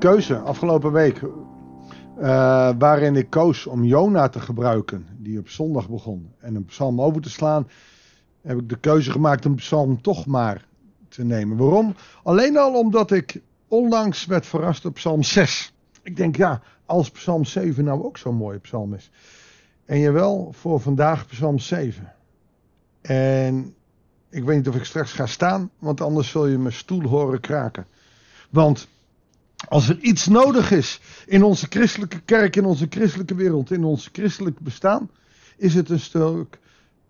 keuze afgelopen week. eh, waarin ik koos om Jona te gebruiken. Die op zondag begon. En een psalm over te slaan. Heb ik de keuze gemaakt om psalm toch maar te nemen. Waarom? Alleen al omdat ik onlangs werd verrast op psalm 6. Ik denk ja, als psalm 7 nou ook zo'n mooie psalm is. En jawel, voor vandaag psalm 7. En ik weet niet of ik straks ga staan, want anders zul je mijn stoel horen kraken. Want als er iets nodig is in onze christelijke kerk, in onze christelijke wereld, in ons christelijk bestaan, is het een stuk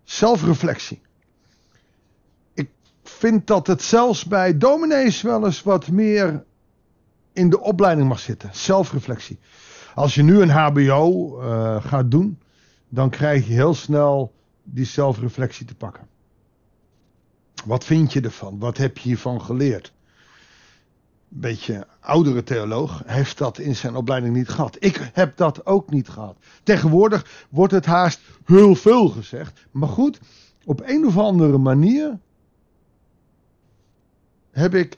zelfreflectie. Ik vind dat het zelfs bij dominees wel eens wat meer in de opleiding mag zitten. Zelfreflectie. Als je nu een HBO uh, gaat doen, dan krijg je heel snel die zelfreflectie te pakken. Wat vind je ervan? Wat heb je hiervan geleerd? Beetje oudere theoloog heeft dat in zijn opleiding niet gehad. Ik heb dat ook niet gehad. Tegenwoordig wordt het haast heel veel gezegd. Maar goed, op een of andere manier heb ik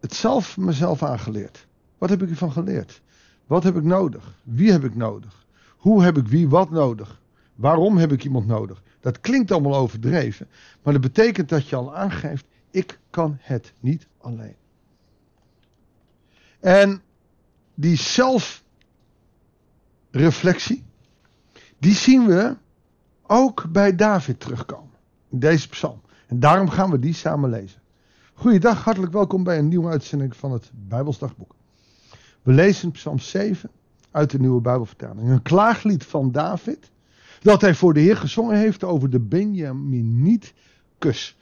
het zelf mezelf aangeleerd. Wat heb ik ervan geleerd? Wat heb ik nodig? Wie heb ik nodig? Hoe heb ik wie wat nodig? Waarom heb ik iemand nodig? Dat klinkt allemaal overdreven, maar dat betekent dat je al aangeeft: ik kan het niet alleen. En die zelfreflectie, die zien we ook bij David terugkomen. In deze psalm. En daarom gaan we die samen lezen. Goeiedag, hartelijk welkom bij een nieuwe uitzending van het Bijbelsdagboek. We lezen Psalm 7 uit de nieuwe Bijbelvertaling. Een klaaglied van David dat hij voor de Heer gezongen heeft over de Benjaminiet kus.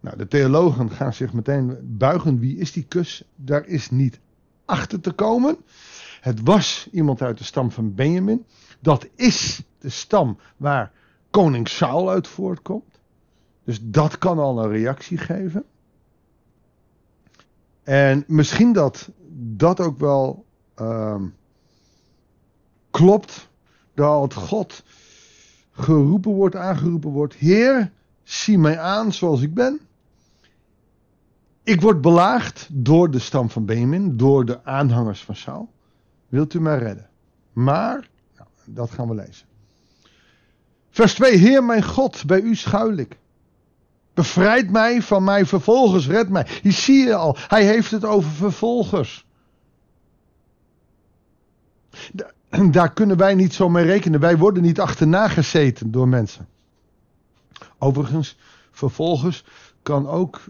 Nou, de theologen gaan zich meteen buigen. Wie is die kus? Daar is niet achter te komen. Het was iemand uit de stam van Benjamin. Dat is de stam waar koning Saul uit voortkomt. Dus dat kan al een reactie geven. En misschien dat dat ook wel uh, klopt. Dat God geroepen wordt, aangeroepen wordt. Heer, zie mij aan zoals ik ben. Ik word belaagd door de stam van Benjamin, door de aanhangers van Saul. Wilt u mij redden? Maar, nou, dat gaan we lezen. Vers 2. Heer mijn God, bij u schuil ik. Bevrijd mij van mijn vervolgers, red mij. Hier zie je al, hij heeft het over vervolgers. Daar kunnen wij niet zo mee rekenen. Wij worden niet achterna gezeten door mensen. Overigens, vervolgers kan ook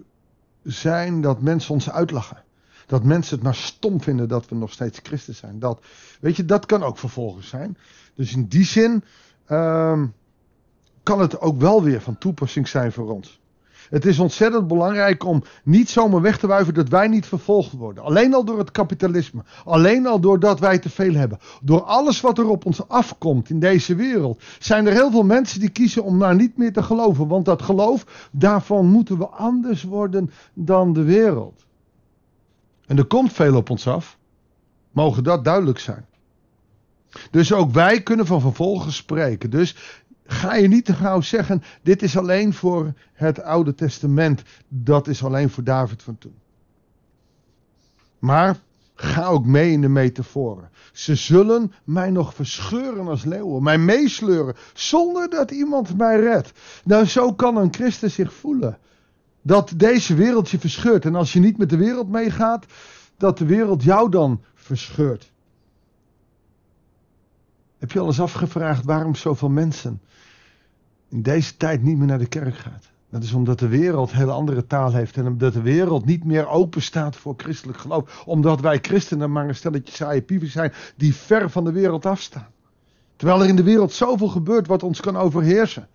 zijn dat mensen ons uitlachen. Dat mensen het maar stom vinden dat we nog steeds christen zijn. Dat, weet je, dat kan ook vervolgers zijn. Dus in die zin um, kan het ook wel weer van toepassing zijn voor ons. Het is ontzettend belangrijk om niet zomaar weg te wuiven dat wij niet vervolgd worden. Alleen al door het kapitalisme. Alleen al doordat wij te veel hebben. Door alles wat er op ons afkomt in deze wereld. Zijn er heel veel mensen die kiezen om maar niet meer te geloven. Want dat geloof, daarvan moeten we anders worden dan de wereld. En er komt veel op ons af. Mogen dat duidelijk zijn. Dus ook wij kunnen van vervolgens spreken. Dus ga je niet te gauw zeggen: dit is alleen voor het Oude Testament, dat is alleen voor David van toen. Maar ga ook mee in de metaforen. Ze zullen mij nog verscheuren als leeuwen, mij meesleuren, zonder dat iemand mij redt. Nou, zo kan een christen zich voelen. Dat deze wereld je verscheurt. En als je niet met de wereld meegaat, dat de wereld jou dan verscheurt. Heb je al eens afgevraagd waarom zoveel mensen in deze tijd niet meer naar de kerk gaat? Dat is omdat de wereld een hele andere taal heeft en omdat de wereld niet meer open staat voor christelijk geloof. Omdat wij christenen maar een stelletje saaie pieven zijn die ver van de wereld afstaan. Terwijl er in de wereld zoveel gebeurt wat ons kan overheersen.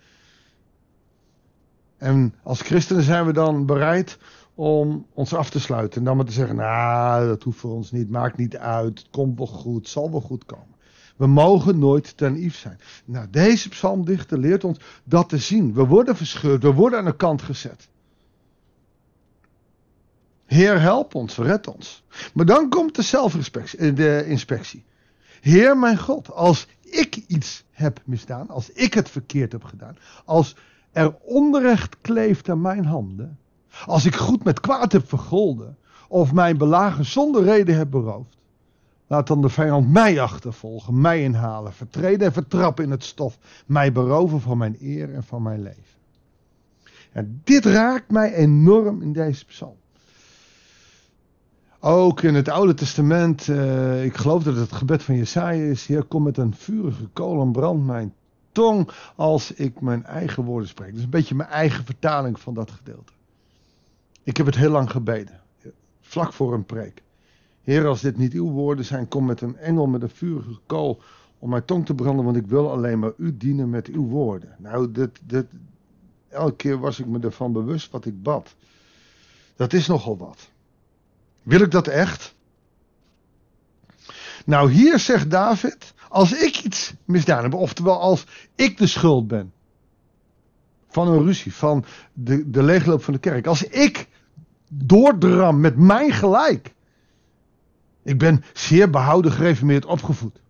En als christenen zijn we dan bereid om ons af te sluiten. En dan maar te zeggen, nou, dat hoeft voor ons niet, maakt niet uit, het komt wel goed, het zal wel goed komen. We mogen nooit naïef zijn. Nou, deze psalmdichter leert ons dat te zien. We worden verscheurd, we worden aan de kant gezet. Heer, help ons, red ons. Maar dan komt de zelfinspectie. Inspectie. Heer, mijn God, als ik iets heb misdaan, als ik het verkeerd heb gedaan, als er onrecht kleeft aan mijn handen, als ik goed met kwaad heb vergolden, of mijn belagen zonder reden heb beroofd, laat dan de vijand mij achtervolgen, mij inhalen, vertreden en vertrappen in het stof, mij beroven van mijn eer en van mijn leven. En dit raakt mij enorm in deze psalm. Ook in het Oude Testament, uh, ik geloof dat het gebed van Jesaja is, Heer, kom met een vurige kolen, brand mijn tong als ik mijn eigen woorden spreek. Dat is een beetje mijn eigen vertaling van dat gedeelte. Ik heb het heel lang gebeden, vlak voor een preek. Heer, als dit niet uw woorden zijn, kom met een engel met een vurige kool om mijn tong te branden, want ik wil alleen maar u dienen met uw woorden. Nou, dit, dit, elke keer was ik me ervan bewust wat ik bad. Dat is nogal wat. Wil ik dat echt? Nou, hier zegt David: als ik iets misdaan heb, oftewel als ik de schuld ben van een ruzie, van de, de leegloop van de kerk, als ik doordram met mijn gelijk. Ik ben zeer behouden gereformeerd opgevoed.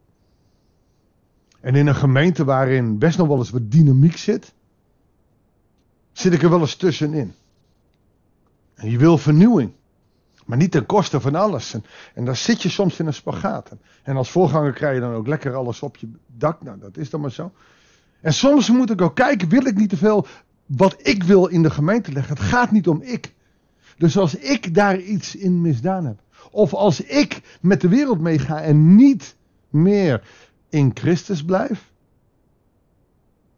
En in een gemeente waarin best nog wel eens wat dynamiek zit, zit ik er wel eens tussenin. En je wil vernieuwing. Maar niet ten koste van alles. En, daar zit je soms in een spagaat. En als voorganger krijg je dan ook lekker alles op je dak. Nou, dat is dan maar zo. En soms moet ik ook kijken, wil ik niet te veel wat ik wil in de gemeente leggen. Het gaat niet om ik. Dus als ik daar iets in misdaan heb. Of als ik met de wereld meega en niet meer in Christus blijf.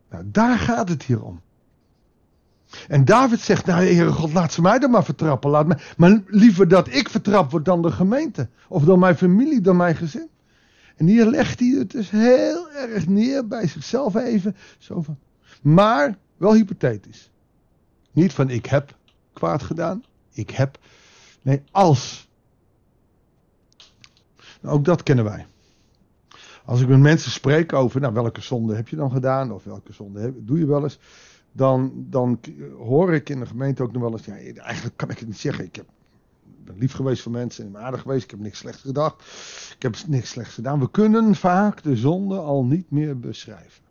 Nou, daar gaat het hier om. En David zegt, nou Heere God, laat ze mij dan maar vertrappen. Laat mij, maar liever dat ik vertrapt word dan de gemeente. Of dan mijn familie, dan mijn gezin. En hier legt hij het dus heel erg neer bij zichzelf even. Zo van. Maar wel hypothetisch. Niet van ik heb kwaad gedaan. Ik heb. Nee, als. Ook dat kennen wij. Als ik met mensen spreek over, nou welke zonde heb je dan gedaan? Of welke zonde doe je wel eens? dan, dan hoor ik in de gemeente ook nog wel eens, ja, eigenlijk kan ik het niet zeggen. Ik heb, ben lief geweest voor mensen en aardig geweest. Ik heb niks slechts gedacht. Ik heb niks slechts gedaan. We kunnen vaak de zonde al niet meer beschrijven.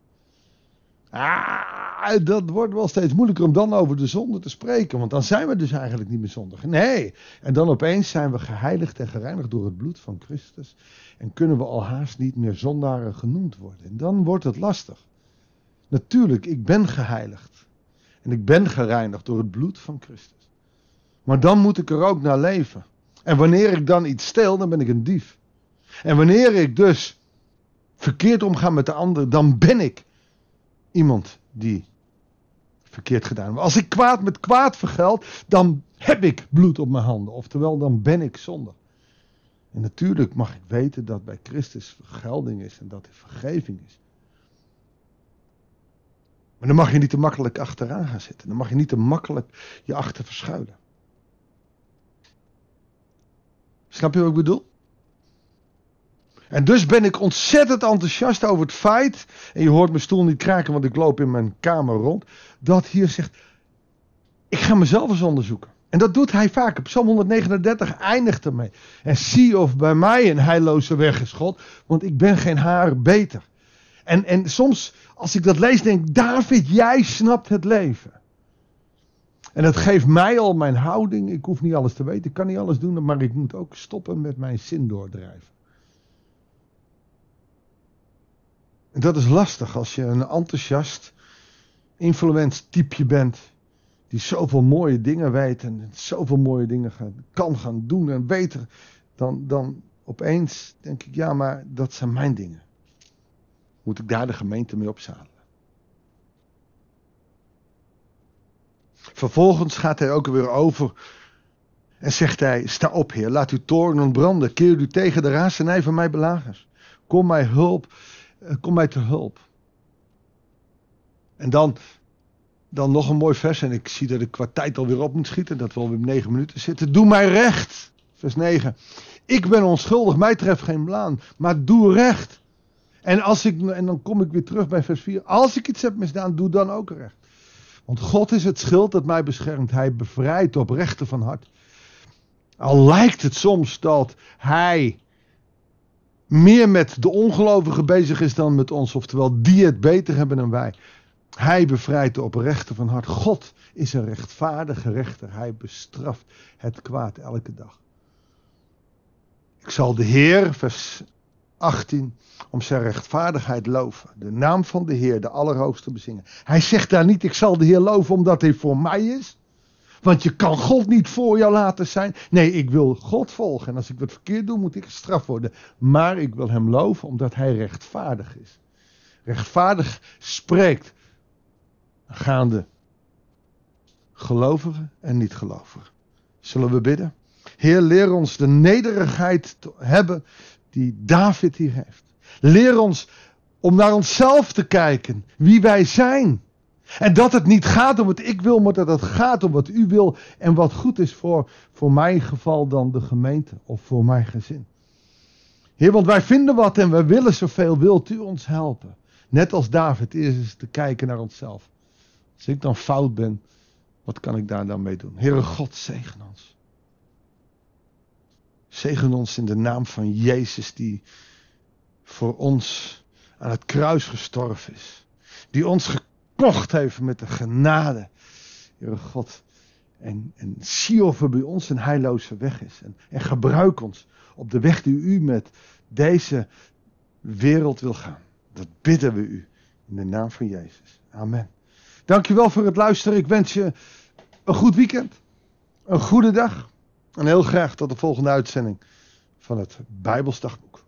Ah, dat wordt wel steeds moeilijker om dan over de zonde te spreken. Want dan zijn we dus eigenlijk niet meer zondig. Nee. En dan opeens zijn we geheiligd en gereinigd door het bloed van Christus. En kunnen we al haast niet meer zondaren genoemd worden. En dan wordt het lastig. Natuurlijk, ik ben geheiligd. En ik ben gereinigd door het bloed van Christus. Maar dan moet ik er ook naar leven. En wanneer ik dan iets steel, dan ben ik een dief. En wanneer ik dus verkeerd omga met de ander, dan ben ik iemand die verkeerd gedaan heeft. Als ik kwaad met kwaad vergeld, dan heb ik bloed op mijn handen. Oftewel, dan ben ik zondig. En natuurlijk mag ik weten dat bij Christus vergelding is en dat er vergeving is. Maar dan mag je niet te makkelijk achteraan gaan zitten. Dan mag je niet te makkelijk je achter verschuilen. Snap je wat ik bedoel? En dus ben ik ontzettend enthousiast over het feit, en je hoort mijn stoel niet kraken, want ik loop in mijn kamer rond, dat hier zegt, ik ga mezelf eens onderzoeken. En dat doet hij vaak. Psalm 139 eindigt ermee. En zie of bij mij een heilloze weg is, God, want ik ben geen haar beter. En, en soms, als ik dat lees, denk ik, David, jij snapt het leven. En dat geeft mij al mijn houding. Ik hoef niet alles te weten, ik kan niet alles doen, maar ik moet ook stoppen met mijn zin doordrijven. En dat is lastig als je een enthousiast, influent typeje bent. Die zoveel mooie dingen weet en zoveel mooie dingen kan gaan doen en beter. Dan, dan opeens denk ik, ja, maar dat zijn mijn dingen moet ik daar de gemeente mee opzadelen. Vervolgens gaat hij ook weer over en zegt hij: Sta op, Heer, laat uw toorn ontbranden. Keer u tegen de razernij van mijn belagers. Kom mij hulp, kom mij te hulp. En dan, dan nog een mooi vers. En ik zie dat ik qua tijd alweer op moet schieten. Dat we alweer negen minuten zitten. Doe mij recht. Vers 9. Ik ben onschuldig, mij treft geen blaan. Maar doe recht. En, als ik, en dan kom ik weer terug bij vers 4. Als ik iets heb misdaan, doe dan ook recht. Want God is het schild dat mij beschermt. Hij bevrijdt oprechten van hart. Al lijkt het soms dat hij meer met de ongelovigen bezig is dan met ons. Oftewel, die het beter hebben dan wij. Hij bevrijdt de oprechten van hart. God is een rechtvaardige rechter. Hij bestraft het kwaad elke dag. Ik zal de Heer, vers 18, om zijn rechtvaardigheid loven. De naam van de Heer, de Allerhoogste bezingen. Hij zegt daar niet, ik zal de Heer loven omdat hij voor mij is. Want je kan God niet voor jou laten zijn. Nee, ik wil God volgen. En als ik wat verkeerd doe, moet ik gestraft worden. Maar ik wil hem loven omdat hij rechtvaardig is. Rechtvaardig spreekt gaande gelovigen en niet-gelovigen. Zullen we bidden? Heer, leer ons de nederigheid te hebben die David hier heeft. Leer ons om naar onszelf te kijken, wie wij zijn. En dat het niet gaat om wat ik wil, maar dat het gaat om wat u wil en wat goed is voor, voor mijn geval dan de gemeente of voor mijn gezin. Heer, want wij vinden wat en we willen zoveel. Wilt u ons helpen? Net als David eerst eens te kijken naar onszelf. Als ik dan fout ben, wat kan ik daar dan mee doen? Heere God, zegen ons. Zegen ons in de naam van Jezus die voor ons aan het kruis gestorven is. Die ons gekocht heeft met de genade. Heere God. En, en zie of er bij ons een heilloze weg is. En, en gebruik ons op de weg die u met deze wereld wil gaan. Dat bidden we u in de naam van Jezus. Amen. Dankjewel voor het luisteren. Ik wens je een goed weekend. Een goede dag. En heel graag tot de volgende uitzending van het Bijbelsdagboek.